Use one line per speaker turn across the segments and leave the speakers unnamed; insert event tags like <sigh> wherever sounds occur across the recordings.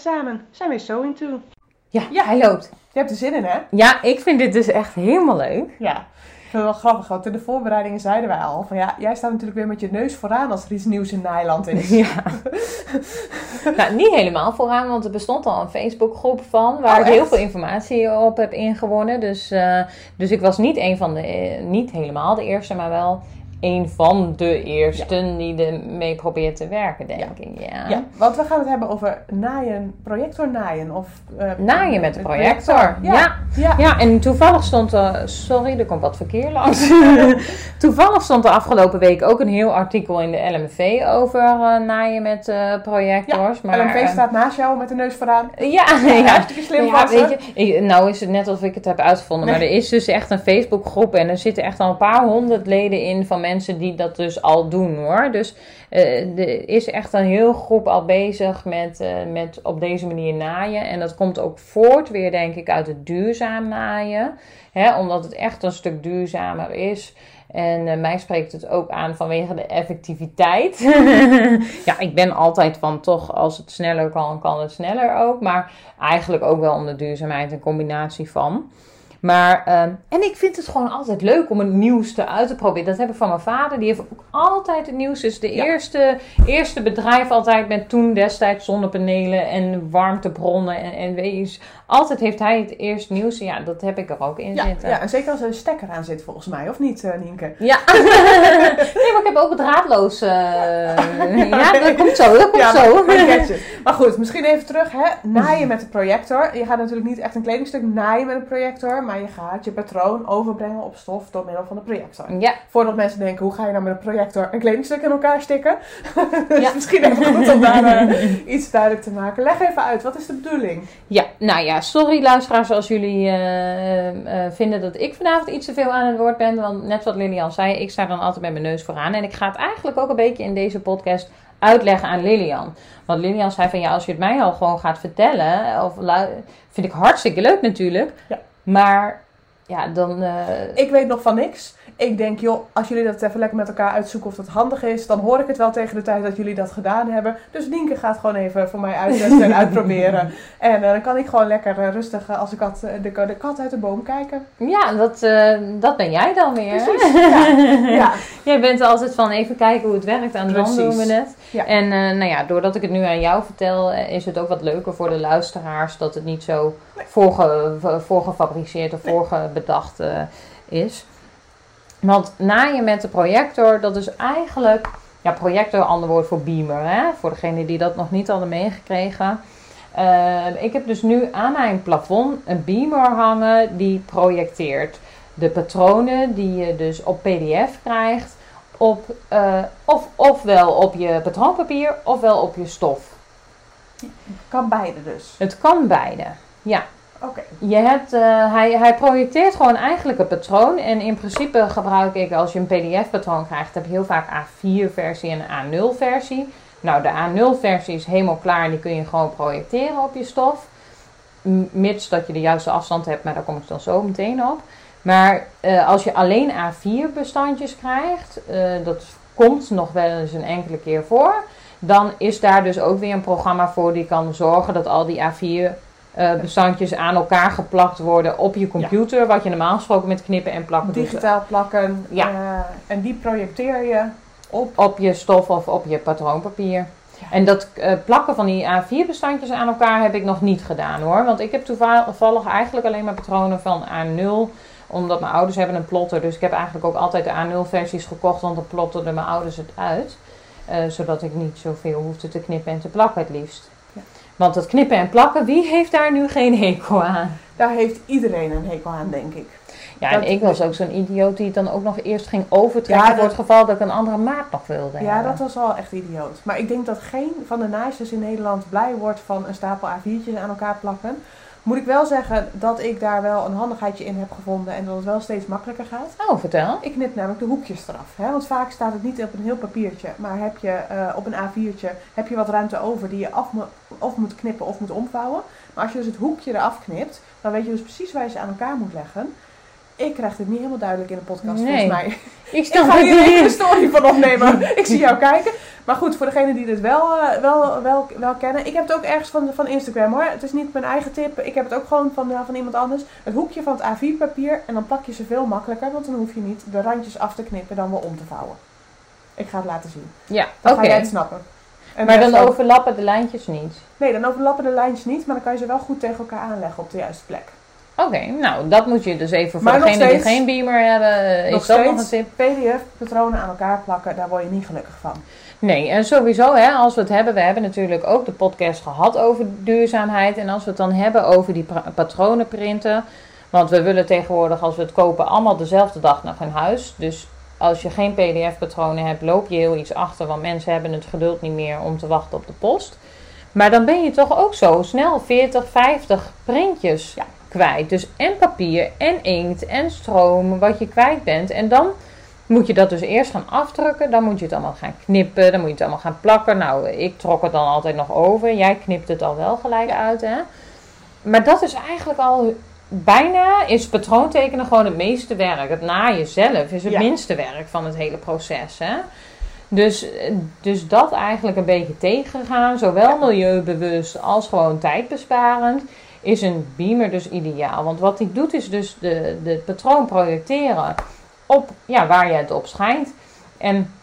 samen zijn we So Into.
Ja,
Ja.
hij loopt.
Je hebt er zin in, hè?
Ja, ik vind dit dus echt helemaal leuk.
Ja. Ik vind het wel grappig, want in de voorbereidingen zeiden wij al van ja, jij staat natuurlijk weer met je neus vooraan als er iets nieuws in Nijland is. <laughs>
Ja. nou, niet helemaal vooraan, want er bestond al een Facebookgroep van waar
Oh,
ik heel veel informatie op heb ingewonnen. Dus, eh, dus ik was niet een van de, eh, niet helemaal de eerste, maar wel een van de eersten die ermee probeert te werken, denk
Ja.
ik. Ja.
Ja, want we gaan het hebben over naaien, projector naaien of... eh,
Naaien met de projector.
Ja.
Ja.
Ja.
Ja, en toevallig stond er, sorry, er komt wat verkeer langs. <laughs> toevallig stond er afgelopen week ook een heel artikel in de LMV over eh, naaien met eh, projectors. maar,
LMV staat naast jou met de neus vooraan.
Ja, <laughs>
Ja, hartstikke slim
Ja, weet je, nou is het net alsof ik het heb uitgevonden,
Nee.
maar er is dus echt een Facebookgroep en er zitten echt al een paar honderd leden in van mensen die dat dus al doen hoor. Dus eh, er is echt een heel groep al bezig met, eh, met op deze manier naaien. En dat komt ook voort weer denk ik uit het duurzaam naaien. Hè, omdat het echt een stuk duurzamer is. En eh, mij spreekt het ook aan vanwege de effectiviteit. <laughs> ja, ik ben altijd van toch, als het sneller kan, kan het sneller ook. Maar eigenlijk ook wel om de duurzaamheid een combinatie van. Maar, ehm, en ik vind het gewoon altijd leuk om het nieuwste uit te proberen. Dat heb ik van mijn vader. Die heeft ook altijd het nieuwste. Dus de
Ja.
eerste, eerste bedrijf altijd met toen destijds zonnepanelen en warmtebronnen. En, en wees, altijd heeft hij het eerste nieuwste. Ja, dat heb ik er ook in
Ja,
zitten.
ja, en zeker als er een stekker aan zit volgens mij, of niet eh, Nienke?
Ja. <laughs> nee, maar ik heb ook het draadloos. eh, ja, dat komt zo. Dat komt
Ja,
zo.
maar goed, misschien even terug. Hè? Naaien met de projector. Je gaat natuurlijk niet echt een kledingstuk naaien met een projector, maar je gaat je patroon overbrengen op stof door middel van de projector.
Ja,
Voordat mensen denken, hoe ga je nou met een projector een kledingstuk in elkaar stikken? <laughs> dus
Ja.
misschien even goed om daar eh, iets duidelijk te maken. Leg even uit, wat is de bedoeling?
ja, nou ja, sorry luisteraars als jullie eh, eh, vinden dat ik vanavond iets te veel aan het woord ben. Want net wat Lilian zei, ik sta dan altijd met mijn neus vooraan. En ik ga het eigenlijk ook een beetje in deze podcast uitleggen aan Lilian. Want Lilian zei van ja, als je het mij al gewoon gaat vertellen, of vind ik hartstikke leuk natuurlijk.
Ja.
Maar ja, dan... eh,
Ik weet nog van niks. Ik denk, joh, als jullie dat even lekker met elkaar uitzoeken of dat handig is, dan hoor ik het wel tegen de tijd dat jullie dat gedaan hebben. Dus Nienke gaat gewoon even voor mij uittesten en <laughs> uitproberen. En eh, dan kan ik gewoon lekker eh, rustig eh, als de kat, eh, de, de kat uit de boom kijken.
Ja, dat, dat ben jij dan weer.
Precies. <laughs> Ja. ja.
Jij bent altijd van even kijken hoe het werkt en dan
Precies.
doen we het.
Ja.
En nou ja, doordat ik het nu aan jou vertel, is het ook wat leuker voor de luisteraars dat het niet zo voorge, v- voorgefabriceerd of voorgebedacht eh, is. Want naaien met de projector, dat is eigenlijk, ja, projector, ander woord voor beamer, hè? voor degenen die dat nog niet hadden meegekregen. Eh, ik heb dus nu aan mijn plafond een beamer hangen die projecteert de patronen die je dus op PDF krijgt, op, eh, of, ofwel op je patroonpapier ofwel op je stof.
Kan beide dus.
Het kan beide. Ja, Je hebt, eh, hij, hij projecteert gewoon eigenlijk een patroon. En in principe gebruik ik, als je een PDF-patroon krijgt, heb je heel vaak A4-versie en een A0-versie. Nou, de A0-versie is helemaal klaar en die kun je gewoon projecteren op je stof. Mits dat je de juiste afstand hebt, maar daar kom ik dan zo meteen op. Maar eh, als je alleen A4-bestandjes krijgt, eh, dat komt nog wel eens een enkele keer voor. Dan is daar dus ook weer een programma voor die kan zorgen dat al die A4 eh, bestandjes aan elkaar geplakt worden op je computer. Wat je normaal gesproken met knippen en plakken doet.
Digitaal plakken.
Ja.
eh, en die projecteer je op.
Op je stof of op je patroonpapier.
Ja.
En dat eh, plakken van die A4 bestandjes aan elkaar heb ik nog niet gedaan hoor. Want ik heb toevallig eigenlijk alleen maar patronen van A0. Omdat mijn ouders hebben een plotter. Dus ik heb eigenlijk ook altijd de A0 versies gekocht. Want dan plotterden mijn ouders het uit. Eh, zodat ik niet zoveel hoefde te knippen en te plakken het liefst. Want dat knippen en plakken, wie heeft daar nu geen hekel aan?
Daar heeft iedereen een hekel aan, denk ik.
Ja,
Dat-
en ik was ook zo'n idioot die het dan ook nog eerst ging overtrekken
Ja,
voor het geval dat ik een andere maat nog wilde
Ja,
hebben.
dat was wel echt idioot. Maar ik denk dat geen van de naaisters in Nederland blij wordt van een stapel A4'tjes aan elkaar plakken. Moet ik wel zeggen dat ik daar wel een handigheidje in heb gevonden en dat het wel steeds makkelijker gaat.
Oh, vertel.
Ik knip namelijk de hoekjes eraf. Hè? Want vaak staat het niet op een heel papiertje, maar heb je eh, op een A4'tje heb je wat ruimte over die je af mo- of moet knippen of moet omvouwen. Maar als je dus het hoekje eraf knipt, dan weet je dus precies waar je ze aan elkaar moet leggen. Ik krijg dit niet helemaal duidelijk in de podcast,
Nee.
volgens mij.
Ik
ga hier een story van opnemen. <laughs> ik zie jou kijken. Maar goed, voor degenen die dit wel, eh, wel, wel, wel kennen. Ik heb het ook ergens van, van Instagram hoor. Het is niet mijn eigen tip. Ik heb het ook gewoon van, eh, van iemand anders. Het hoekje van het A4 papier. En dan plak je ze veel makkelijker. Want dan hoef je niet de randjes af te knippen dan weer om te vouwen. Ik ga het laten zien.
Ja,
Dan ga jij het snappen. En
Maar dan
ook.
overlappen de lijntjes niet.
Nee, dan overlappen de lijntjes niet. Maar dan kan je ze wel goed tegen elkaar aanleggen op de juiste plek.
Oké, nou dat moet je dus even voor degenen die geen beamer hebben. eh,
nog
Is dat nog een tip?
PDF-patronen aan elkaar plakken. Daar word je niet gelukkig van.
Nee, en sowieso, hè, als we het hebben, we hebben natuurlijk ook de podcast gehad over duurzaamheid. En als we het dan hebben over die patronen printen. Want we willen tegenwoordig, als we het kopen, allemaal dezelfde dag naar hun huis. Dus als je geen PDF-patronen hebt, loop je heel iets achter. Want mensen hebben het geduld niet meer om te wachten op de post. Maar dan ben je toch ook zo snel 40, 50 printjes
Ja.
kwijt. Dus en papier, en inkt, en stroom, wat je kwijt bent. En dan moet je dat dus eerst gaan afdrukken. Dan moet je het allemaal gaan knippen. Dan moet je het allemaal gaan plakken. Nou, ik trok het dan altijd nog over. Jij knipt het al wel gelijk uit, hè? Maar dat is eigenlijk al bijna, is patroontekenen gewoon het meeste werk. Het naaien zelf is het
Ja.
minste werk van het hele proces, hè? Dus, dus dat eigenlijk een beetje tegengaan, zowel milieubewust als gewoon tijdbesparend, is een beamer dus ideaal. Want wat die doet is dus de, de patroon projecteren op ja, waar je het op schijnt. En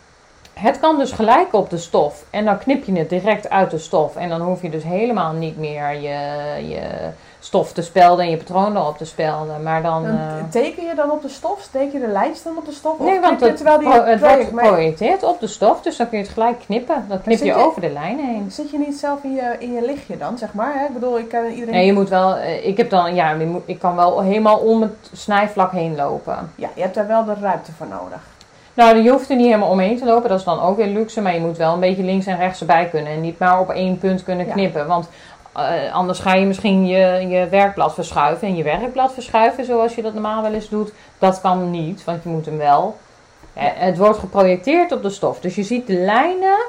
het kan dus gelijk op de stof. En dan knip je het direct uit de stof. En dan hoef je dus helemaal niet meer je, je stof te spelden en je patroon erop te spelden. Maar dan... Eh,
teken je dan op de stof? Teken je de lijst dan op de stof?
Nee, want het,
terwijl die
het wordt geprojecteerd op de stof, dus dan kun je het gelijk knippen. Dan knip je
je-
over de lijn heen.
Zit je niet zelf in je, in je lichtje dan, zeg maar? Hè? Ik bedoel, ik ken iedereen...
Nee, je moet wel, eh, ik heb dan, ja, ik kan wel helemaal om het snijvlak heen lopen.
Ja, je hebt daar wel de ruimte voor nodig.
Nou, je hoeft er niet helemaal omheen te lopen, dat is dan ook weer luxe, maar je moet wel een beetje links en rechts erbij kunnen en niet maar op één punt kunnen
Ja.
knippen. Want eh, anders ga je misschien je, je werkblad verschuiven en je werkblad verschuiven zoals je dat normaal wel eens doet. Dat kan niet, want je moet hem wel. Het wordt geprojecteerd op de stof, dus je ziet de lijnen,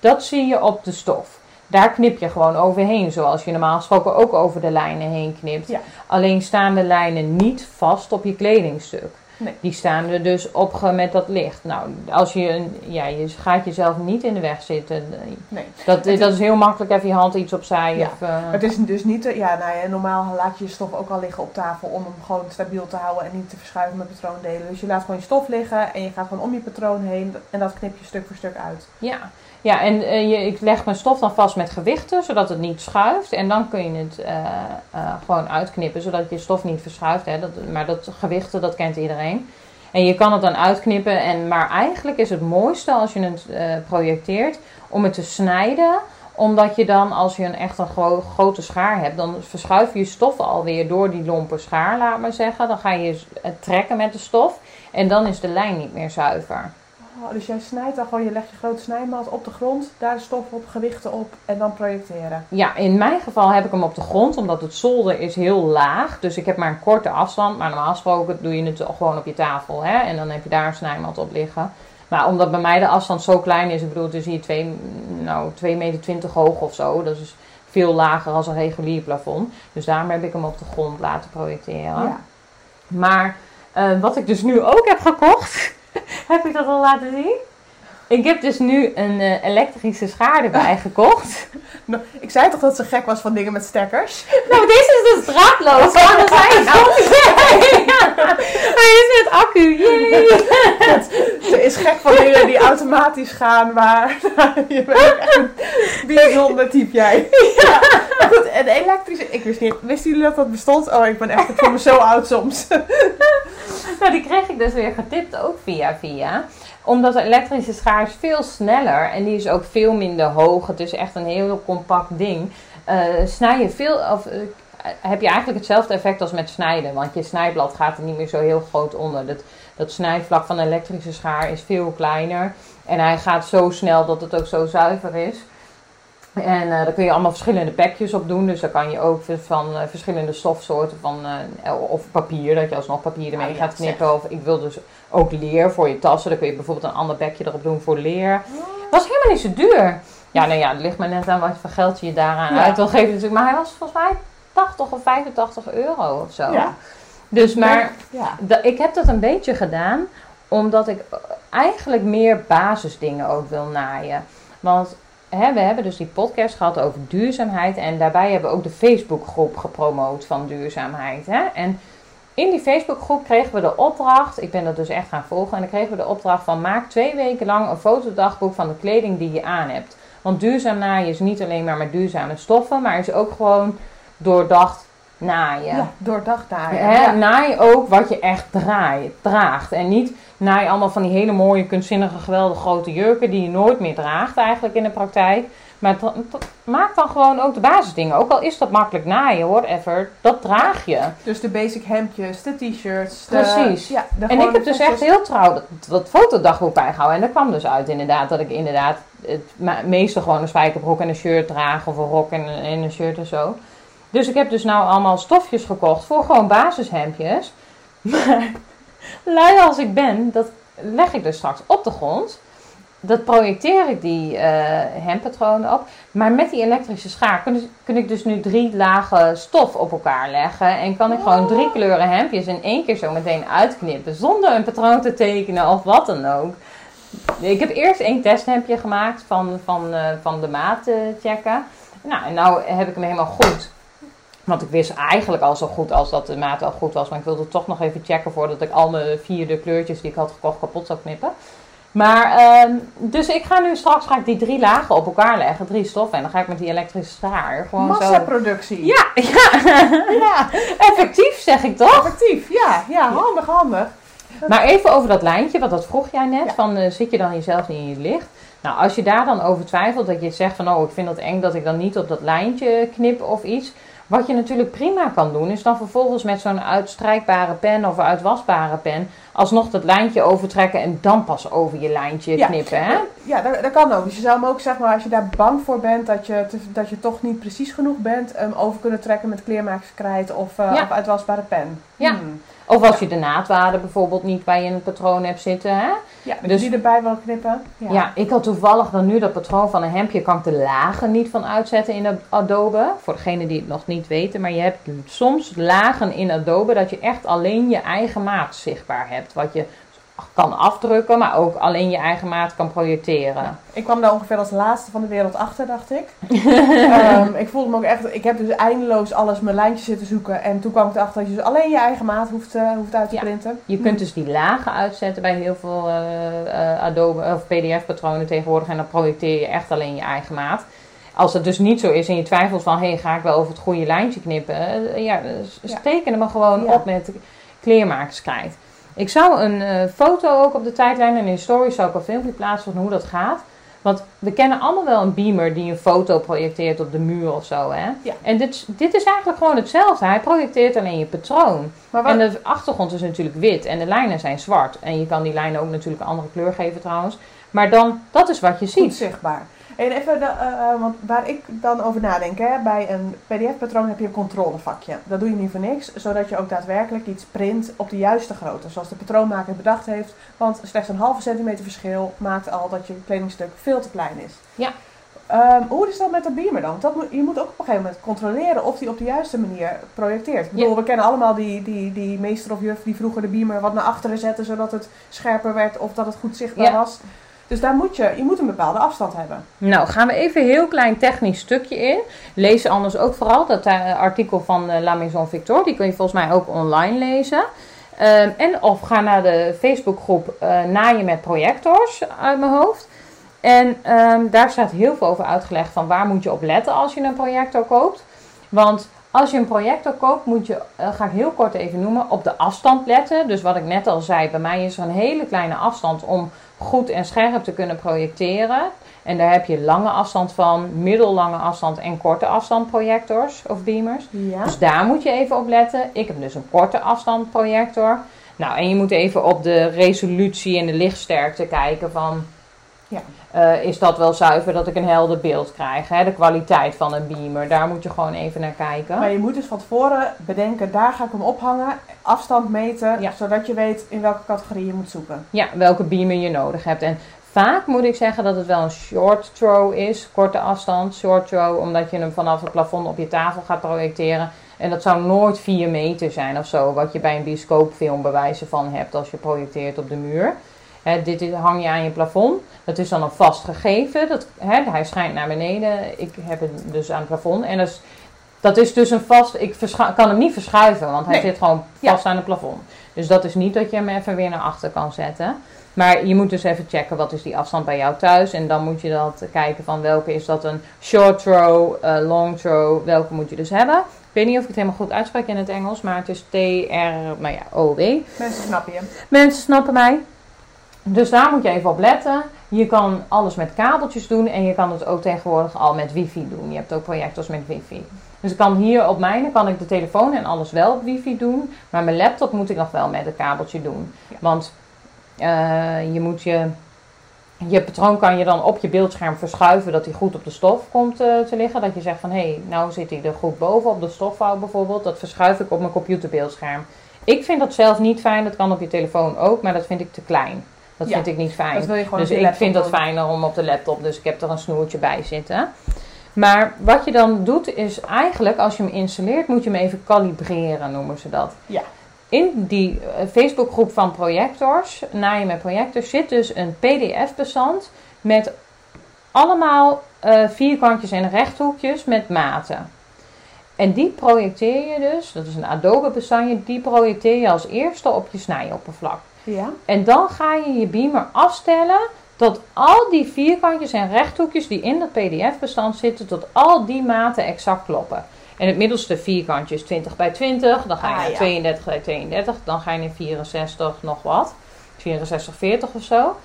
dat zie je op de stof. Daar knip je gewoon overheen, zoals je normaal gesproken ook over de lijnen heen knipt.
Ja.
Alleen staan de lijnen niet vast op je kledingstuk.
Nee.
Die staan er dus op met dat licht. Nou, als je, een- ja, je gaat jezelf niet in de weg zitten.
Nee.
Dat,
Het
dat is heel makkelijk even je hand iets opzij.
Ja.
Of, eh,
Het is dus niet... te- Ja, nou ja, normaal laat je je stof ook al liggen op tafel om hem gewoon stabiel te houden en niet te verschuiven met patroondelen. Dus je laat gewoon je stof liggen en je gaat gewoon om je patroon heen en dat knip je stuk voor stuk uit.
ja. Ja, en eh, je, ik leg mijn stof dan vast met gewichten, zodat het niet schuift. En dan kun je het eh, eh, gewoon uitknippen, zodat je stof niet verschuift. Hè. Dat, maar dat gewichten, dat kent iedereen. En je kan het dan uitknippen. En, maar eigenlijk is het mooiste als je het projecteert om het te snijden. Omdat je dan, als je een echt een gro- grote schaar hebt, dan verschuif je je stof alweer door die lompe schaar, laat maar zeggen. Dan ga je het trekken met de stof. En dan is de lijn niet meer zuiver.
Oh, dus jij snijdt dan gewoon, je legt je grote snijmat op de grond, daar de stof op, gewichten op en dan projecteren.
Ja, in mijn geval heb ik hem op de grond, omdat het zolder is heel laag. Dus ik heb maar een korte afstand. Maar normaal gesproken doe je het gewoon op je tafel. Hè? En dan heb je daar een snijmat op liggen. Maar omdat bij mij de afstand zo klein is, ik bedoel, het is hier 2 nou, 2 meter 20 hoog of zo. Dat is veel lager als een regulier plafond. Dus daarom heb ik hem op de grond laten projecteren.
Ja.
Maar eh, wat ik dus nu ook heb gekocht, heb ik dat al laten zien? Ik heb dus nu een eh, elektrische schaar erbij <laughs> gekocht.
Nou, ik zei toch dat ze gek was van dingen met stekkers?
Nou, deze is dus draadloos. Oh, dat zijn <laughs> <laughs> Hij is met accu. Yay.
Ze is gek van dingen die automatisch gaan, waar je bent echt een bijzonder type jij. Ja. Maar goed, en elektrische, ik wist niet, wisten jullie dat dat bestond? Oh, ik ben echt, ik voel me zo oud soms.
Nou, die kreeg ik dus weer getipt, ook via via. Omdat de elektrische schaar is veel sneller en die is ook veel minder hoog. Het is echt een heel compact ding. Eh, snij je veel, of eh, heb je eigenlijk hetzelfde effect als met snijden. Want je snijblad gaat er niet meer zo heel groot onder. Dat, dat snijvlak van de elektrische schaar is veel kleiner. En hij gaat zo snel dat het ook zo zuiver is. En eh daar kun je allemaal verschillende pekjes op doen. Dus daar kan je ook van eh, verschillende stofsoorten van, eh, of papier, dat je alsnog papier ermee
Ah, ja,
gaat knippen. Of ik wil dus ook leer voor je tassen. Dan kun je bijvoorbeeld een ander bekje erop doen voor leer. Was helemaal niet zo duur. Ja, nou ja, het ligt maar net aan wat voor geld je daaraan
Ja.
uit wil geven natuurlijk. Maar hij was volgens mij 80 of 85 euro of zo.
Ja.
Dus maar
Ja.
ik heb dat een beetje gedaan omdat ik eigenlijk meer basisdingen ook wil naaien. Want hè, we hebben dus die podcast gehad over duurzaamheid en daarbij hebben we ook de Facebookgroep gepromoot van duurzaamheid. Hè? En in die Facebookgroep kregen we de opdracht, ik ben dat dus echt gaan volgen, en dan kregen we de opdracht van maak twee weken lang een fotodagboek van de kleding die je aan hebt. Want duurzaam naaien is niet alleen maar met duurzame stoffen, maar is ook gewoon doordacht naaien.
Ja, doordacht.
Hè,
Ja.
Naai ook wat je echt draai, draagt. En niet naai allemaal van die hele mooie, kunstzinnige, geweldige grote jurken die je nooit meer draagt eigenlijk in de praktijk. Maar maak dan gewoon ook de basisdingen. Ook al is dat makkelijk naaien, whatever, dat draag je.
Dus de basic hemdjes, de t-shirts. de-
Precies.
Ja, de
En ik heb dus echt heel trouw dat, dat fotodagboek bijgehouden. En dat kwam dus uit inderdaad dat ik inderdaad het meeste gewoon een spijkerbroek en een shirt draag. Of een rok en, een- en een shirt en zo. Dus ik heb dus nou allemaal stofjes gekocht voor gewoon basishemdjes. <laughs> Maar lui als ik ben, dat leg ik dus straks op de grond. Dat projecteer ik die hemdpatronen op. Maar met die elektrische schaar kun, kun ik dus nu drie lagen stof op elkaar leggen. En kan ik gewoon drie kleuren hemdjes in één keer zo meteen uitknippen. Zonder een patroon te tekenen of wat dan ook. Ik heb eerst één testhemdje gemaakt van, van, eh, van de maat eh, checken. Nou, en nou heb ik hem helemaal goed. Want ik wist eigenlijk al zo goed als dat de maat al goed was. Maar ik wilde toch nog even checken voordat ik al mijn vierde kleurtjes die ik had gekocht kapot zou knippen. Maar, ehm, dus ik ga nu straks ga ik die drie lagen op elkaar leggen. Drie stoffen. En dan ga ik met die elektrische schaar gewoon zo...
Massaproductie.
Ja, <laughs> ja,
ja.
effectief zeg ik toch?
Effectief. Ja, ja, handig, handig.
Maar even over dat lijntje, want dat vroeg jij net.
Ja.
Van, eh, zit je dan jezelf niet in je licht? Nou, als je daar dan over twijfelt, dat je zegt van... oh, ik vind het eng dat ik dan niet op dat lijntje knip of iets... Wat je natuurlijk prima kan doen, is dan vervolgens met zo'n uitstrijkbare pen of uitwasbare pen... alsnog dat lijntje overtrekken en dan pas over je lijntje
Ja.
knippen, hè?
Ja, dat, dat kan ook. Dus je zou hem ook, zeg maar, als je daar bang voor bent dat je, te- dat je toch niet precies genoeg bent, over kunnen trekken met kleermakerskrijt of,
Ja.
of uitwasbare pen.
Ja.
Hmm.
Of als je de naadwaarde bijvoorbeeld niet bij je patroon hebt zitten, hè?
Ja, dus die erbij wil knippen.
Ja. ik had toevallig dan nu dat patroon van een hemdje, kan ik de lagen niet van uitzetten in Adobe. Voor degenen die het nog niet weten, maar je hebt soms lagen in Adobe dat je echt alleen je eigen maat zichtbaar hebt. Wat je kan afdrukken, maar ook alleen je eigen maat kan projecteren.
Ik kwam daar ongeveer als laatste van de wereld achter, dacht ik. <laughs> Ehm, ik voelde me ook echt... Ik heb dus eindeloos alles mijn lijntjes zitten zoeken. En toen kwam ik erachter dat je dus alleen je eigen maat hoeft, eh, hoeft uit te
Ja.
printen.
Je kunt dus die lagen uitzetten bij heel veel eh, eh, Adobe of PDF-patronen tegenwoordig en dan projecteer je echt alleen je eigen maat. Als het dus niet zo is en je twijfelt van, hé, hey, ga ik wel over het goede lijntje knippen? Ja, dus
Ja.
teken hem gewoon
Ja.
op met kleermakerskrijt. Ik zou een eh, foto ook op de tijdlijn en in de stories zou ik een filmpje plaatsen van hoe dat gaat. Want we kennen allemaal wel een beamer die een foto projecteert op de muur of zo, hè?
Ja.
En dit, dit is eigenlijk gewoon hetzelfde. Hij projecteert alleen je patroon.
Maar wat,
En de achtergrond is natuurlijk wit en de lijnen zijn zwart. En je kan die lijnen ook natuurlijk een andere kleur geven trouwens. Maar dan, dat is wat je
goed
ziet.
zichtbaar. En even, eh, eh, want waar ik dan over nadenk, hè, bij een PDF-patroon heb je een controlevakje. Dat doe je niet voor niks, zodat je ook daadwerkelijk iets print op de juiste grootte, zoals de patroonmaker bedacht heeft. Want slechts een halve centimeter verschil maakt al dat je kledingstuk veel te klein is.
Ja.
Ehm, hoe is dat met de beamer dan? Dat moet, je moet ook op een gegeven moment controleren of die op de juiste manier projecteert. Ik bedoel, we kennen allemaal die, die, die meester of juf die vroeger de beamer wat naar achteren zette, zodat het scherper werd of dat het goed zichtbaar
Ja.
was. Dus daar moet je, je moet een bepaalde afstand hebben.
Nou, gaan we even een heel klein technisch stukje in. Lees anders ook vooral dat eh, artikel van eh, La Maison Victor. Die kun je volgens mij ook online lezen. Ehm, en of ga naar de Facebookgroep eh Naaien met projectors uit mijn hoofd. En ehm, daar staat heel veel over uitgelegd van waar moet je op letten als je een projector koopt. Want als je een projector koopt, moet je, ga ik heel kort even noemen, op de afstand letten. Dus wat ik net al zei, bij mij is er een hele kleine afstand om goed en scherp te kunnen projecteren. En daar heb je lange afstand van, middellange afstand en korte afstand projectors of beamers.
Ja.
Dus daar moet je even op letten. Ik heb dus een korte afstand projector. Nou, en je moet even op de resolutie en de lichtsterkte kijken van...
Ja.
eh, is dat wel zuiver dat ik een helder beeld krijg? Hè? De kwaliteit van een beamer, daar moet je gewoon even naar kijken.
Maar je moet dus van tevoren bedenken, daar ga ik hem ophangen, afstand meten,
Ja.
zodat je weet in welke categorie je moet zoeken.
Ja, welke beamer je nodig hebt. En vaak moet ik zeggen dat het wel een short throw is. Korte afstand, short throw. Omdat je hem vanaf het plafond op je tafel gaat projecteren. En dat zou nooit 4 meter zijn of zo, wat je bij een bioscoopfilm bewijzen van hebt als je projecteert op de muur. Dit hang je aan je plafond. Dat is dan een vast gegeven. Dat, hè, hij schijnt naar beneden. Ik heb het dus aan het plafond. En dat is, dat is dus een vast. Ik kan hem niet verschuiven, want hij
Nee.
zit gewoon
Ja.
vast aan het plafond. Dus dat is niet dat je hem even weer naar achter kan zetten. Maar je moet dus even checken wat is die afstand bij jou thuis. En dan moet je dat kijken van welke is dat een short throw, eh, long throw. Welke moet je dus hebben. Ik weet niet of ik het helemaal goed uitspreek in het Engels. Maar het is T-R, maar ja, O-W.
Mensen snappen je.
Mensen snappen mij. Dus daar moet je even op letten. Je kan alles met kabeltjes doen en je kan het ook tegenwoordig al met wifi doen. Je hebt ook projectors met wifi. Dus ik kan hier op mijne kan ik de telefoon en alles wel op wifi doen. Maar mijn laptop moet ik nog wel met een kabeltje doen.
Ja.
Want eh, je moet je... Je patroon kan je dan op je beeldscherm verschuiven dat hij goed op de stof komt eh, te liggen. Dat je zegt van hé, hey, nou zit hij er goed boven op de stofvouw bijvoorbeeld. Dat verschuif ik op mijn computerbeeldscherm. Ik vind dat zelf niet fijn. Dat kan op je telefoon ook, maar dat vind ik te klein. Dat
Ja,
vind ik niet fijn.
Je
Dus
je
ik vind dat fijner om op de laptop. Dus ik heb er een snoertje bij zitten. Maar wat je dan doet is eigenlijk als je hem installeert moet je hem even kalibreren noemen ze dat.
Ja.
In die eh, Facebookgroep van projectors, naaien met projectors, zit dus een pdf-bestand met allemaal eh, vierkantjes en rechthoekjes met maten. En die projecteer je dus, dat is een Adobe bestandje, die projecteer je als eerste op je snijoppervlak.
Ja.
En dan ga je je beamer afstellen tot al die vierkantjes en rechthoekjes die in dat pdf-bestand zitten, tot al die maten exact kloppen. En het middelste vierkantje is 20 bij 20, dan ga je
Ah,
naar
ja.
32 bij 32, dan ga je naar 64 nog wat, 64, 40 of zo.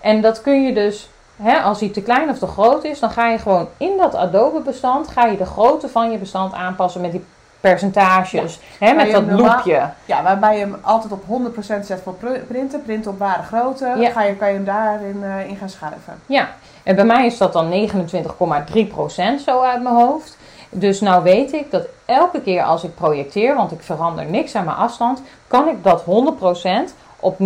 En dat kun je dus, hè, als die te klein of te groot is, dan ga je gewoon in dat Adobe-bestand, ga je de grootte van je bestand aanpassen met die percentages, hè,
Waar
met dat loopje.
ja, waarbij je hem altijd op 100% zet voor pr- printen. Printen op ware grootte.
Ja.
Ga je, kan je hem daarin eh, in gaan schuiven.
Ja, en bij mij is dat dan 29,3% zo uit mijn hoofd. Dus nou weet ik dat elke keer als ik projecteer, want ik verander niks aan mijn afstand, kan ik dat 100% op 29,3%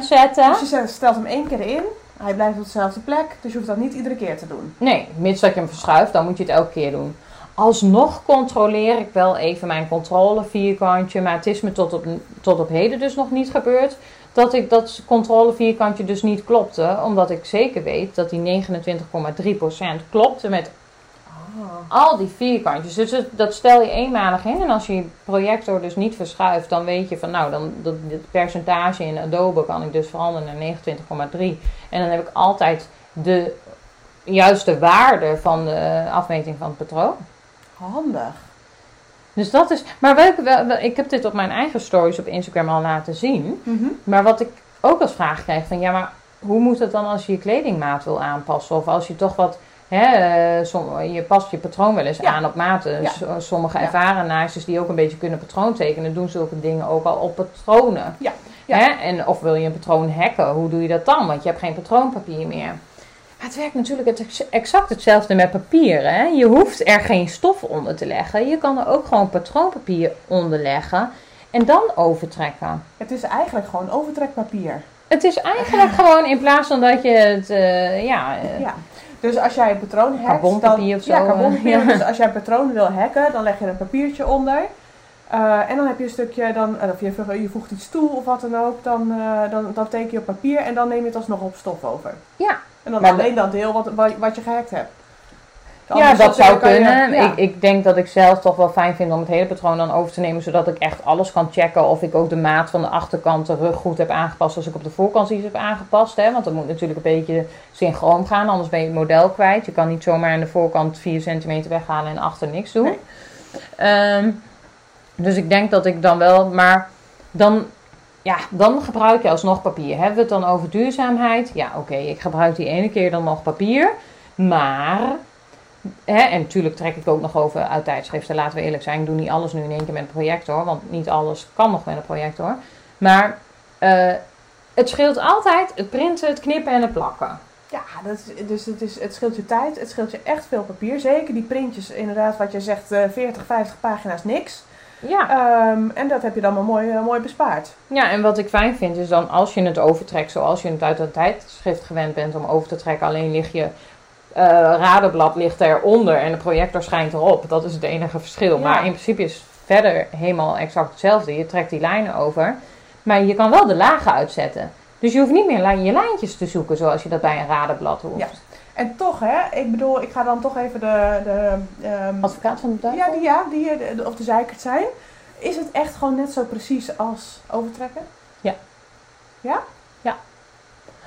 zetten.
Dus je stelt hem één keer in. Hij blijft op dezelfde plek. Dus je hoeft dat niet iedere keer te doen.
Nee, mits dat je hem verschuift, dan moet je het elke keer doen. Alsnog controleer ik wel even mijn controle vierkantje, maar het is me tot op, tot op heden dus nog niet gebeurd dat ik dat controle vierkantje dus niet klopte, omdat ik zeker weet dat die 29,3% klopte met al die vierkantjes. Dus dat stel je eenmalig in. En als je je projector dus niet verschuift, dan weet je van nou, dan dat, dit percentage in Adobe kan ik dus veranderen naar 29,3. En dan heb ik altijd de juiste waarde van de afmeting van het patroon.
Handig.
Dus dat is. Maar welke, wel, wel- ik heb dit op mijn eigen stories op Instagram al laten zien.
Mhm.
Maar wat ik ook als vraag krijg van ja, maar hoe moet het dan als je je kledingmaat wil aanpassen? Of als je toch wat. Hè, eh, som- je past je patroon wel eens
Ja.
aan op maten.
Ja.
S- Sommige
Ja.
ervaren naaisters die ook een beetje kunnen patroon tekenen, doen zulke dingen ook al op patronen.
Ja. Ja.
Hè? En of wil je een patroon hacken, hoe doe je dat dan? Want je hebt geen patroonpapier meer. Maar het werkt natuurlijk het exact hetzelfde met papier. Hè? Je hoeft er geen stof onder te leggen. Je kan er ook gewoon patroonpapier onder leggen en dan overtrekken.
Het is eigenlijk gewoon overtrekpapier.
Het is eigenlijk <laughs> gewoon in plaats van dat je het, eh, ja, eh,
Ja. Dus als jij een patroon hackt...
Carbonpapier
dan,
of zo,
Ja,
eh,
carbonpapier.
ja.
Dus als jij een patroon wil hacken, dan leg je een papiertje onder. En dan heb je een stukje, dan, of je, je voegt iets toe of wat dan ook. Dan, dan, dan teken je op papier en dan neem je het alsnog op stof over.
Ja.
En dan
Maar
alleen dat deel wat, wat, wat je gehackt hebt.
Ja, dat zou
je-
kunnen.
ja.
Ik, ik denk dat ik zelf toch wel fijn vind om het hele patroon dan over te nemen, zodat ik echt alles kan checken of ik ook de maat van de achterkant, de rug goed heb aangepast als ik op de voorkant iets heb aangepast. Hè? Want dat moet natuurlijk een beetje synchroon gaan, anders ben je het model kwijt. Je kan niet zomaar aan de voorkant 4 centimeter weghalen en achter niks doen.
Nee.
Ehm, dus ik denk dat ik dan wel, maar dan, ja, dan gebruik je alsnog papier. Hebben we het dan over duurzaamheid? Ja, oké, ik gebruik die ene keer dan nog papier. Maar, hè, en natuurlijk trek ik ook nog over uit tijdschriften, laten we eerlijk zijn. Ik doe niet alles nu in één keer met een projector, want niet alles kan nog met een projector. Maar eh, het scheelt altijd het printen, het knippen en het plakken.
Ja, dat is, dus het, is, het scheelt je tijd, het scheelt je echt veel papier. Zeker die printjes, inderdaad, wat je zegt, eh 40, 50 pagina's, niks.
Ja.
Ehm, en dat heb je dan maar mooi, eh, mooi bespaard.
Ja, en wat ik fijn vind is dan als je het overtrekt zoals je het uit een tijdschrift gewend bent om over te trekken, alleen lig je eh, radenblad ligt eronder en de projector schijnt erop. Dat is het enige verschil.
Ja.
Maar in principe is verder helemaal exact hetzelfde. Je trekt die lijnen over. Maar je kan wel de lagen uitzetten. Dus je hoeft niet meer je lijntjes te zoeken zoals je dat bij een radenblad hoeft.
Ja. En toch, hè, ik bedoel, ik ga dan toch even de. de ehm,
Advocaat van de duivel?
ja, die, ja, die eh, de- of de zeikert zijn. Is het echt gewoon net zo precies als overtrekken?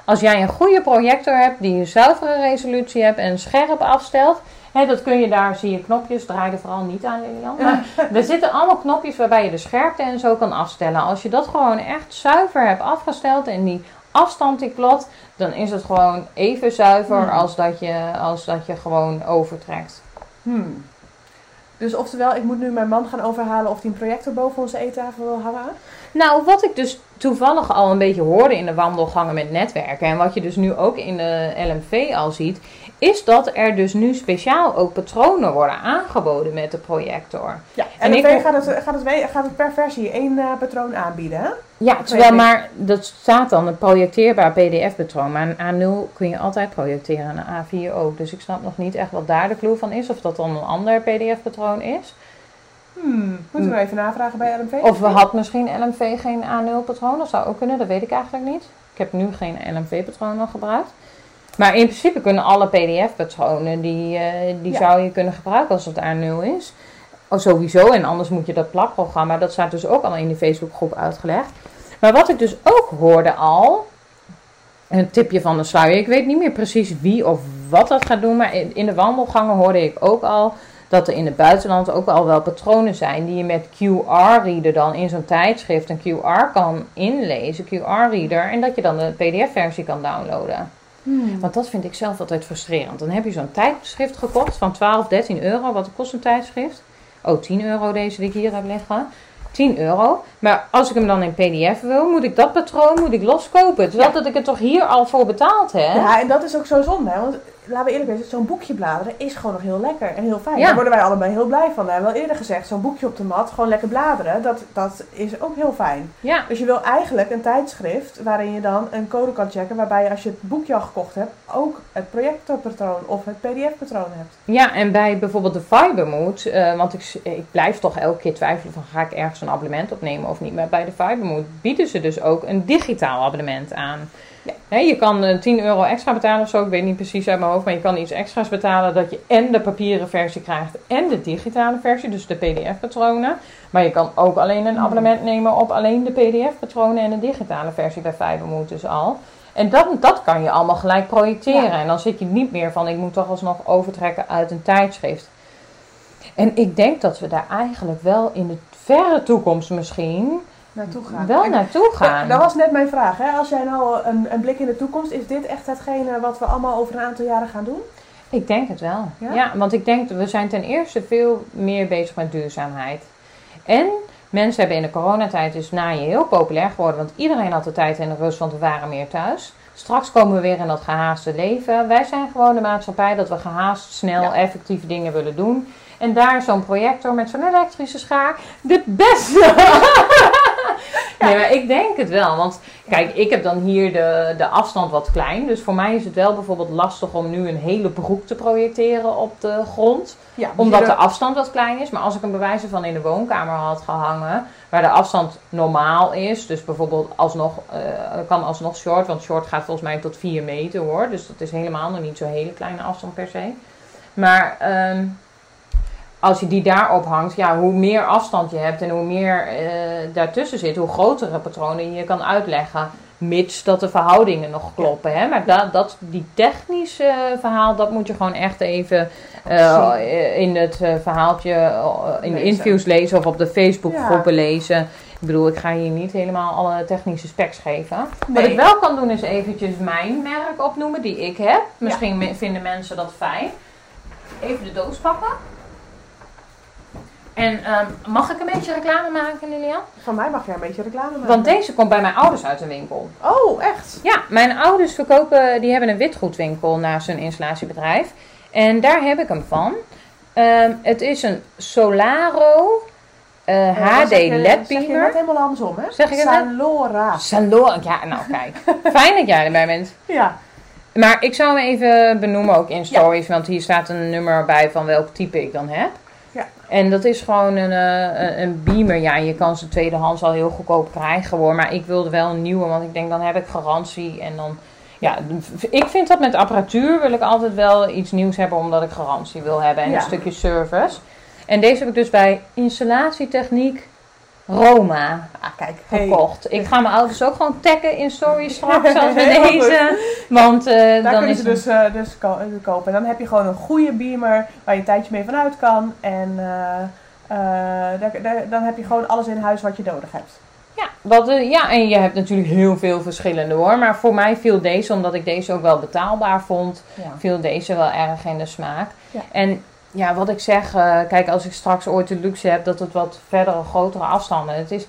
Als jij een goede projector hebt, die een zuivere resolutie hebt en scherp afstelt. Hè, dat kun je daar, zie je knopjes, draai er vooral niet aan Lilian. <laughs> Maar er zitten allemaal knopjes waarbij je de scherpte en zo kan afstellen. Als je dat gewoon echt zuiver hebt afgesteld en die afstand die klopt, dan is het gewoon even zuiver
Hmm.
als, dat je, als dat je gewoon overtrekt.
Hmm. Dus oftewel, ik moet nu mijn man gaan overhalen of hij een projector boven onze eettafel wil hangen.
Nou, wat ik dus toevallig al een beetje hoorde in de wandelgangen met netwerken. En wat je dus nu ook in de LMV al ziet. Is dat er dus nu speciaal ook patronen worden aangeboden met de projector.
Ja,
En
en gaat het, gaat, het, gaat het per versie één eh, patroon aanbieden, hè?
Ja, terwijl maar dat staat dan een projecteerbaar PDF-patroon. Maar een A0 kun je altijd projecteren en een A4 ook. Dus ik snap nog niet echt wat daar de clue van is. Of dat dan een ander PDF-patroon is.
Hmm. Moeten we even navragen bij LMV?
Of we had misschien LMV geen A0-patroon. Dat zou ook kunnen, dat weet ik eigenlijk niet. Ik heb nu geen LMV-patroon nog gebruikt. Maar in principe kunnen alle PDF-patronen, die, eh, die
Ja.
zou je kunnen gebruiken als het A0 is. Oh, sowieso, en anders moet je dat plakprogramma, dat staat dus ook al in de Facebookgroep uitgelegd. Maar wat ik dus ook hoorde al, een tipje van de sluier, ik weet niet meer precies wie of wat dat gaat doen, maar in in de wandelgangen hoorde ik ook al dat er in het buitenland ook al wel patronen zijn die je met QR-reader dan in zo'n tijdschrift een QR kan inlezen, QR-reader, en dat je dan de PDF-versie kan downloaden.
Hmm.
Want dat vind ik zelf altijd frustrerend. Dan heb je zo'n tijdschrift gekocht van 12, 13 euro. Wat kost een tijdschrift? Oh, 10 euro deze die ik hier heb liggen. 10 euro. Maar als ik hem dan in PDF wil, moet ik dat patroon moet ik loskopen. Terwijl
Ja.
dat ik het toch hier al voor betaald heb.
Ja, en dat is ook zo zonde, hè? Want laten we eerlijk zijn, zo'n boekje bladeren is gewoon nog heel lekker en heel fijn.
Ja.
Daar worden wij allebei heel blij van. We hebben wel eerder gezegd, zo'n boekje op de mat, gewoon lekker bladeren, dat, dat is ook heel fijn.
Ja.
Dus je wil eigenlijk een tijdschrift waarin je dan een code kan checken, waarbij je als je het boekje al gekocht hebt, ook het projectorpatroon of het PDF-patroon hebt.
Ja, en bij bijvoorbeeld de Fibermood, eh, want ik, ik blijf toch elke keer twijfelen van ga ik ergens een abonnement opnemen of niet. Maar bij de Fibermood bieden ze dus ook een digitaal abonnement aan. Je kan eh, 10 euro extra betalen of zo, ik weet niet precies uit mijn hoofd, maar je kan iets extra's betalen dat je en de papieren versie krijgt en de digitale versie, dus de PDF-patronen. Maar je kan ook alleen een
Mhm.
abonnement nemen op alleen de PDF-patronen en de digitale versie bij Fibermood dus al. En dat, dat kan je allemaal gelijk projecteren.
Ja.
En dan zit je niet meer van, ik moet toch alsnog overtrekken uit een tijdschrift. En ik denk dat we daar eigenlijk wel in de verre toekomst misschien
Naartoe gaan.
wel
En-
naartoe gaan.
Dat was net mijn vraag. Hè? Als jij nou een, een blik in de toekomst, is dit echt hetgene wat we allemaal over een aantal jaren gaan doen?
Ik denk het wel.
Ja?
Ja? want ik denk dat we zijn ten eerste veel meer bezig met duurzaamheid. En mensen hebben in de coronatijd dus naaien heel populair geworden. Want iedereen had de tijd en de rust, want we waren meer thuis. Straks komen we weer in dat gehaaste leven. Wij zijn gewoon de maatschappij dat we gehaast, snel,
Ja.
effectief dingen willen doen. En daar zo'n projector met zo'n elektrische schaar, de beste. <laughs> <laughs> Nee, maar ik denk het wel. Want kijk, ik heb dan hier de, de afstand wat klein. Dus voor mij is het wel bijvoorbeeld lastig om nu een hele broek te projecteren op de grond.
Ja,
Omdat de afstand wat klein is. Maar als ik een bewijzen van in de woonkamer had gehangen, waar de afstand normaal is. Dus bijvoorbeeld alsnog, eh, kan alsnog short. Want short gaat volgens mij tot 4 meter hoor. Dus dat is helemaal nog niet zo'n hele kleine afstand per se. Maar ehm, als je die daarop hangt, ja, hoe meer afstand je hebt en hoe meer eh, daartussen zit, hoe grotere patronen je kan uitleggen. Mits dat de verhoudingen nog kloppen. Hè? Maar dat, dat, die technische eh, verhaal, dat moet je gewoon echt even eh, in het verhaaltje, in de interviews lezen of op de Facebookgroepen lezen. Ik bedoel, ik ga hier niet helemaal alle technische specs geven. Wat ik wel kan doen is eventjes mijn merk opnoemen die ik heb. Misschien vinden mensen dat fijn. Even de doos pakken. En ehm, mag ik een beetje reclame maken, Lilian?
Van mij mag jij een beetje reclame maken.
Want deze komt bij mijn ouders uit de winkel.
Oh, echt?
Ja, mijn ouders verkopen, die hebben een witgoedwinkel naast hun installatiebedrijf. En daar heb ik hem van. Ehm, het is een Solaro HD LED
Zeg je
beamer.
helemaal andersom, hè?
Zeg ik het?
Salora.
Salon, ja nou kijk. <laughs> Fijn dat jij erbij bent.
Ja.
Maar ik zou hem even benoemen ook in stories, want hier staat een nummer bij van welk type ik dan heb. En dat is gewoon een, eh, een- een beamer. Ja, je kan ze tweedehands al heel goedkoop krijgen hoor. Maar ik wilde wel een nieuwe, want ik denk dan heb ik garantie. En dan, ja, ik vind dat met apparatuur wil ik altijd wel iets nieuws hebben, omdat ik garantie wil hebben en
Ja.
een stukje service. En deze heb ik dus bij installatietechniek Roma
Ah, kijk. Hey.
gekocht. Ik ga mijn ouders ook gewoon taggen in stories straks <laughs> als we
Heel
deze. Want eh,
Daar
dan is
ze dus, eh, dus ko- kopen. En dan heb je gewoon een goede beamer waar je een tijdje mee vanuit kan. En eh, daar, daar- dan heb je gewoon alles in huis wat je nodig hebt.
Ja, wat, eh, ja, en je hebt natuurlijk heel veel verschillende hoor. Maar voor mij viel deze, omdat ik deze ook wel betaalbaar vond,
Ja.
viel deze wel erg in de smaak.
Ja.
En ja, wat ik zeg, eh, kijk, als ik straks ooit de luxe heb dat het wat verdere, grotere afstanden. Het is,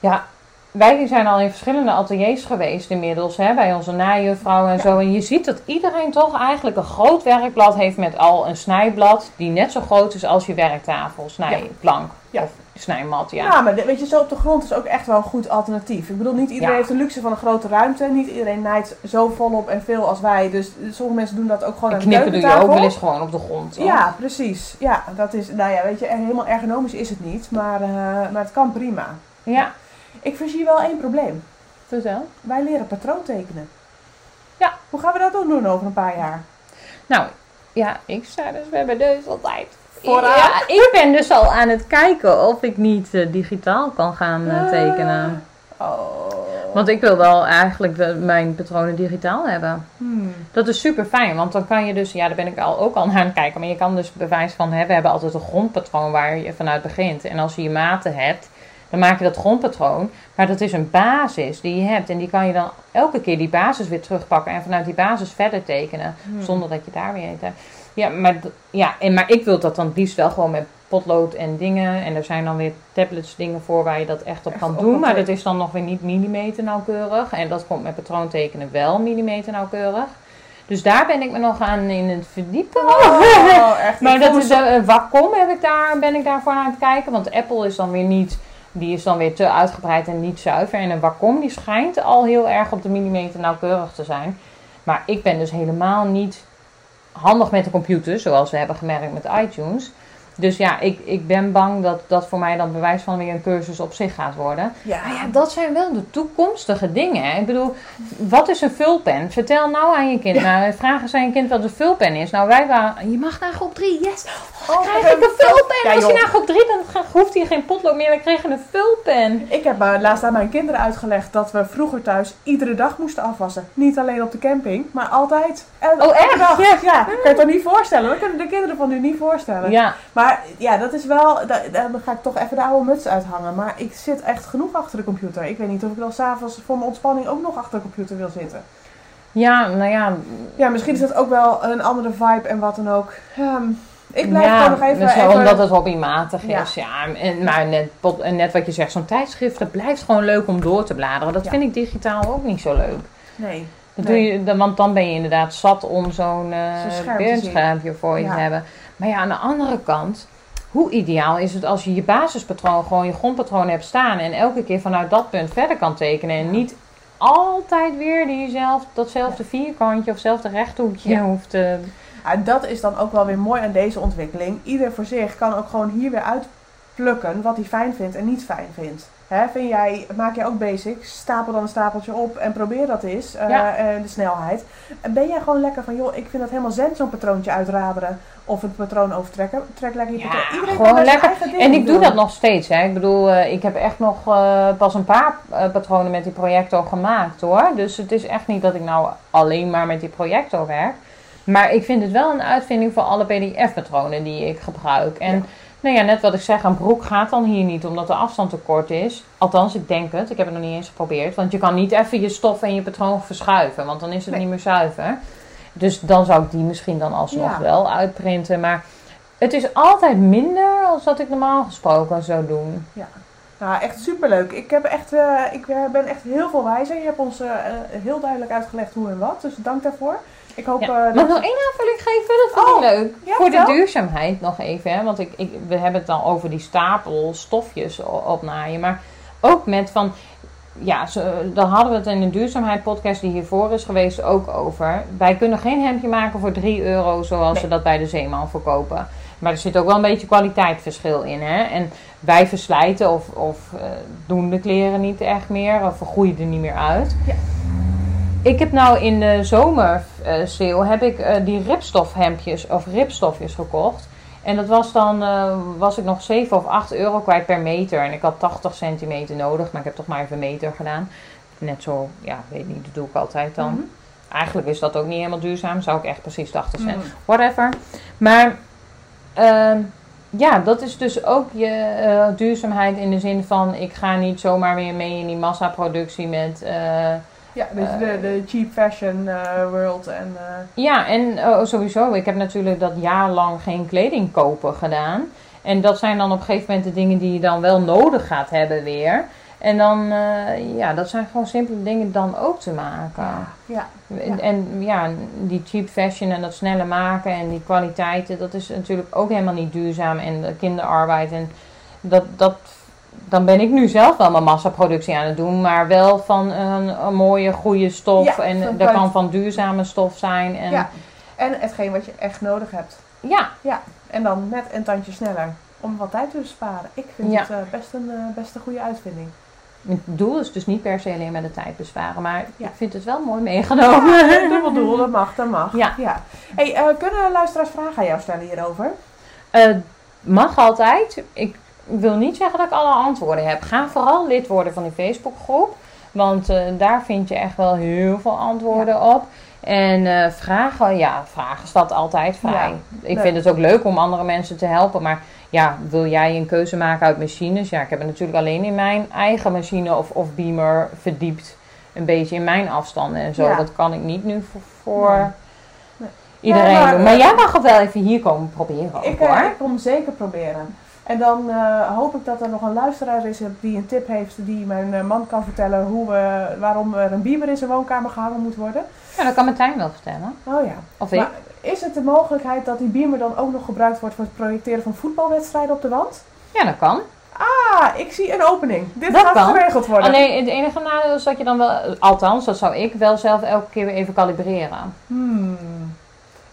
ja, wij zijn al in verschillende ateliers geweest inmiddels, hè, bij onze najuffrouw en
Ja.
zo. En je ziet dat iedereen toch eigenlijk een groot werkblad heeft met al een snijblad die net zo groot is als je werktafel, snijplank
Ja.
of snijmat. Ja.
Ja. maar weet je, zo op de grond is ook echt wel een goed alternatief. Ik bedoel, niet iedereen
Ja.
heeft de luxe van een grote ruimte. Niet iedereen naait zo volop en veel als wij. Dus sommige mensen doen dat ook gewoon
En
aan de
knippen doe je ook wel eens gewoon op de grond. hoor.
Ja, precies. Ja, dat is, nou ja, weet je, helemaal ergonomisch is het niet. Maar, eh, maar het kan prima.
Ja,
Ik voorzie wel één probleem.
vertel.
Wij leren patroon tekenen.
Ja.
Hoe gaan we dat dan doen over een paar jaar?
Nou, ja, ik sta dus bij mijn neus altijd.
Vooraan?
Ja, ik ben dus al aan het kijken of ik niet eh, digitaal kan gaan eh, tekenen.
Oh.
Want ik wil wel eigenlijk de, mijn patronen digitaal hebben.
Hmm.
Dat is super fijn, want dan kan je dus, ja, daar ben ik al, ook al aan het kijken. Maar je kan dus bewijs van, hè, we hebben altijd een grondpatroon waar je vanuit begint. En als je je maten hebt, dan maak je dat grondpatroon. Maar dat is een basis die je hebt. En die kan je dan elke keer die basis weer terugpakken en vanuit die basis verder tekenen.
Hmm.
Zonder dat je daar weer hebt. Ja, maar, ja en, maar ik wil dat dan het liefst wel gewoon met potlood en dingen. En er zijn dan weer tablets dingen voor waar je dat echt op
Echt
kan
op
doen. Maar dat is dan nog weer niet millimeter nauwkeurig. En dat komt met patroontekenen wel millimeter nauwkeurig. Dus daar ben ik me nog aan in het verdiepen.
Oh, echt. <laughs>
Maar dat is de uh, Wacom heb ik daar, ben ik daarvoor aan het kijken. Want Apple is dan weer niet, die is dan weer te uitgebreid en niet zuiver. En een Wacom die schijnt al heel erg op de millimeter nauwkeurig te zijn. Maar ik ben dus helemaal niet handig met de computer, zoals we hebben gemerkt met iTunes. Dus ja, ik, ik ben bang dat dat voor mij dan bewijs van weer een cursus op zich gaat worden.
Ja,
Maar ja, dat zijn wel de toekomstige dingen. Ik bedoel, wat is een vulpen? Vertel nou aan je kind. Nou, vraag eens aan je kind wat een vulpen is. Nou, wij waren, je mag naar groep 3, yes.
Oh,
Krijg ik een vulpen?
Ja,
Als je naar groep 3, dan hoeft hij geen potlood meer. Dan kreeg je een vulpen.
Ik heb uh, laatst aan mijn kinderen uitgelegd dat we vroeger thuis iedere dag moesten afwassen. Niet alleen op de camping, maar altijd. El-
Oh,
elke
echt?
dag.
Ja.
Ja, kan je het toch niet voorstellen? Dat kunnen de kinderen van nu niet voorstellen.
Ja,
Maar ja, dat is wel, da- da- dan ga ik toch even de oude muts uithangen. Maar ik zit echt genoeg achter de computer. Ik weet niet of ik dan s'avonds voor mijn ontspanning ook nog achter de computer wil zitten.
ja nou ja.
Ja, misschien is dat ook wel een andere vibe en wat dan ook. Ehm, ik blijf
ja,
nog even...
misschien
even-
omdat het hobbymatig
Ja.
is. Ja, en, maar net, net wat je zegt, zo'n tijdschrift, dat blijft gewoon leuk om door te bladeren. Dat
Ja.
vind ik digitaal ook niet zo leuk.
Nee.
Dat
Nee.
doe je, want dan ben je inderdaad zat om zo'n beeldschermpje voor je te hebben. Maar ja, aan de andere kant, hoe ideaal is het als je je basispatroon, gewoon je grondpatroon hebt staan en elke keer vanuit dat punt verder kan tekenen en niet altijd weer diezelfde, datzelfde vierkantje of hetzelfde rechthoekje
Ja.
hoeft te...
Ja, dat is dan ook wel weer mooi aan deze ontwikkeling. Ieder voor zich kan ook gewoon hier weer uitplukken wat hij fijn vindt en niet fijn vindt. Hè, vind jij, maak jij ook basics, stapel dan een stapeltje op en probeer dat eens, eh,
Ja.
eh, de snelheid. En ben jij gewoon lekker van, joh, ik vind dat helemaal zen zo'n patroontje uitraderen of een patroon overtrekken. Trek lekker je
Ja,
patroon. Iedereen
gewoon lekker. En ik doe dat nog steeds. Hè. Ik bedoel, eh, ik heb echt nog eh, pas een paar eh, patronen met die projector gemaakt hoor. Dus het is echt niet dat ik nou alleen maar met die projector werk. Maar ik vind het wel een uitvinding voor alle PDF-patronen die ik gebruik. En
Ja.
Nou ja, net wat ik zeg, een broek gaat dan hier niet omdat de afstand te kort is. Althans, ik denk het. Ik heb het nog niet eens geprobeerd. Want je kan niet even je stof en je patroon verschuiven, want dan is het
Nee.
niet meer zuiver. Dus dan zou ik die misschien dan alsnog
Ja.
wel uitprinten. Maar het is altijd minder als dat ik normaal gesproken zou doen.
Nou, echt superleuk. Ik, heb echt, eh, ik eh, ben echt heel veel wijzer. Je hebt ons eh, heel duidelijk uitgelegd hoe en wat. Dus dank daarvoor. Ik hoop...
Ja.
eh,
Mag ik
dat-
nog één aanvulling geven? Dat vind ik
Oh,
leuk.
ja,
Voor de duurzaamheid nog even. Hè? Want ik, ik, we hebben het dan over die stapel stofjes opnaaien. Maar ook met van... ja, zo, dan hadden we het in de duurzaamheid podcast die hiervoor is geweest ook over. Wij kunnen geen hemdje maken voor 3 euro zoals
Nee.
ze dat bij de Zeeman verkopen. Maar er zit ook wel een beetje kwaliteitsverschil in. Hè? En wij verslijten of, of eh, doen de kleren niet echt meer of groeien er niet meer uit.
Ja.
Ik heb nou in de zomersale heb ik eh, die ripstofhemdjes of ripstofjes gekocht. En dat was dan, eh, was ik nog 7 of 8 euro kwijt per meter. En ik had 80 centimeter nodig, maar ik heb toch maar even meter gedaan. Net zo, ja, weet niet, dat doe ik altijd dan.
Mhm.
Eigenlijk is dat ook niet helemaal duurzaam. Zou ik echt precies 80 cent,
Mhm.
whatever. Maar ehm, ja, dat is dus ook je eh, duurzaamheid in de zin van... ik ga niet zomaar weer mee in die massaproductie met...
Ja, dus de, de cheap fashion eh, world en... eh,
Ja, en oh, sowieso. Ik heb natuurlijk dat jaarlang geen kleding kopen gedaan. En dat zijn dan op een gegeven moment de dingen die je dan wel nodig gaat hebben weer. En dan, eh, ja, dat zijn gewoon simpele dingen dan ook te maken.
ja,
En, en ja, die cheap fashion en dat snelle maken en die kwaliteiten, dat is natuurlijk ook helemaal niet duurzaam. En de kinderarbeid en dat, dat, dan ben ik nu zelf wel mijn massaproductie aan het doen, maar wel van een, een mooie, goede stof.
Ja,
en dat kan van duurzame stof zijn. En,
ja. En hetgeen wat je echt nodig hebt.
ja,
En dan net een tandje sneller. Om wat tijd te besparen. Ik vind
Ja.
het eh, best, een, eh, best een goede uitvinding.
Het doel is dus niet per se alleen maar de tijd besparen, maar
Ja.
ik vind het wel mooi meegenomen. <laughs>
Dubbel doel, dat mag, dat mag.
Ja.
Hey, eh, kunnen luisteraars vragen aan jou stellen hierover?
Mag altijd. Ik wil niet zeggen dat ik alle antwoorden heb. Ga vooral lid worden van die Facebookgroep. Want eh, daar vind je echt wel heel veel antwoorden op. En eh, vragen, ja, vragen staat altijd vrij.
Ja,
Ik vind het ook leuk om andere mensen te helpen. Maar ja, wil jij een keuze maken uit machines? Ja, ik heb het natuurlijk alleen in mijn eigen machine of, of beamer verdiept. Een beetje in mijn afstanden en zo.
Ja.
Dat kan ik niet nu voor, voor
Nee. Nee.
iedereen
Ja, maar,
doen. Maar
eh,
jij mag het wel even hier komen proberen
Ik,
hoor.
ik kom zeker proberen. En dan eh, hoop ik dat er nog een luisteraar is die een tip heeft die mijn eh, man kan vertellen hoe we, waarom er een beamer in zijn woonkamer gehangen moet worden.
Ja, dat kan Martijn wel vertellen.
Oh ja.
Of ik.
Maar is het de mogelijkheid dat die beamer dan ook nog gebruikt wordt voor het projecteren van voetbalwedstrijden op de wand?
Ja, dat kan.
Ah, ik zie een opening. Dit
Dat
gaat
kan.
geregeld worden.
Alleen het enige nadeel is dat je dan wel, althans, dat zou ik wel zelf elke keer weer even kalibreren.
Hmm.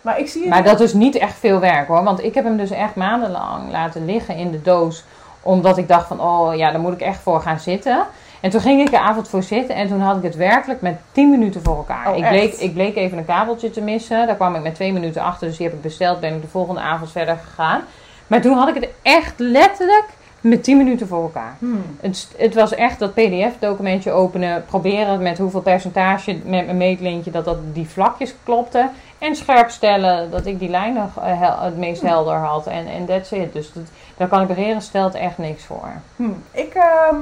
Maar ik zie
Maar dat is niet echt veel werk hoor. Want ik heb hem dus echt maandenlang laten liggen in de doos. Omdat ik dacht van, oh ja, daar moet ik echt voor gaan zitten. En toen ging ik de avond voor zitten en toen had ik het werkelijk met 10 minuten voor elkaar.
Oh,
ik, bleek, ik bleek even een kabeltje te missen. Daar kwam ik met 2 minuten achter, dus die heb ik besteld. Ben ik de volgende avond verder gegaan. Maar toen had ik het echt letterlijk met 10 minuten voor elkaar.
Hmm.
Het, het was echt dat pdf-documentje openen, proberen met hoeveel percentage met mijn meetlintje dat, dat die vlakjes klopte. En scherp stellen dat ik die lijnen eh, hel- het meest helder had. En en that's it. Dus dat, daar kan ik bereren stelt echt niks voor.
Hmm. Ik, ehm,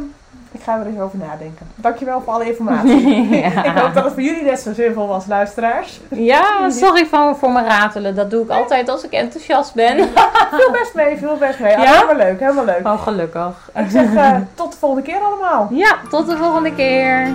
ik ga er eens over nadenken. Dankjewel voor alle informatie. <laughs> <laughs>
Ja.
Ik hoop dat het voor jullie net zo zinvol was, luisteraars.
Ja, sorry voor, voor mijn ratelen. Dat doe ik altijd als ik enthousiast ben. <laughs>
Veel best mee, veel best mee.
Ja?
Ja? Helemaal leuk, helemaal leuk.
Oh, gelukkig.
Ik zeg eh, tot de volgende keer allemaal.
Ja, tot de volgende keer.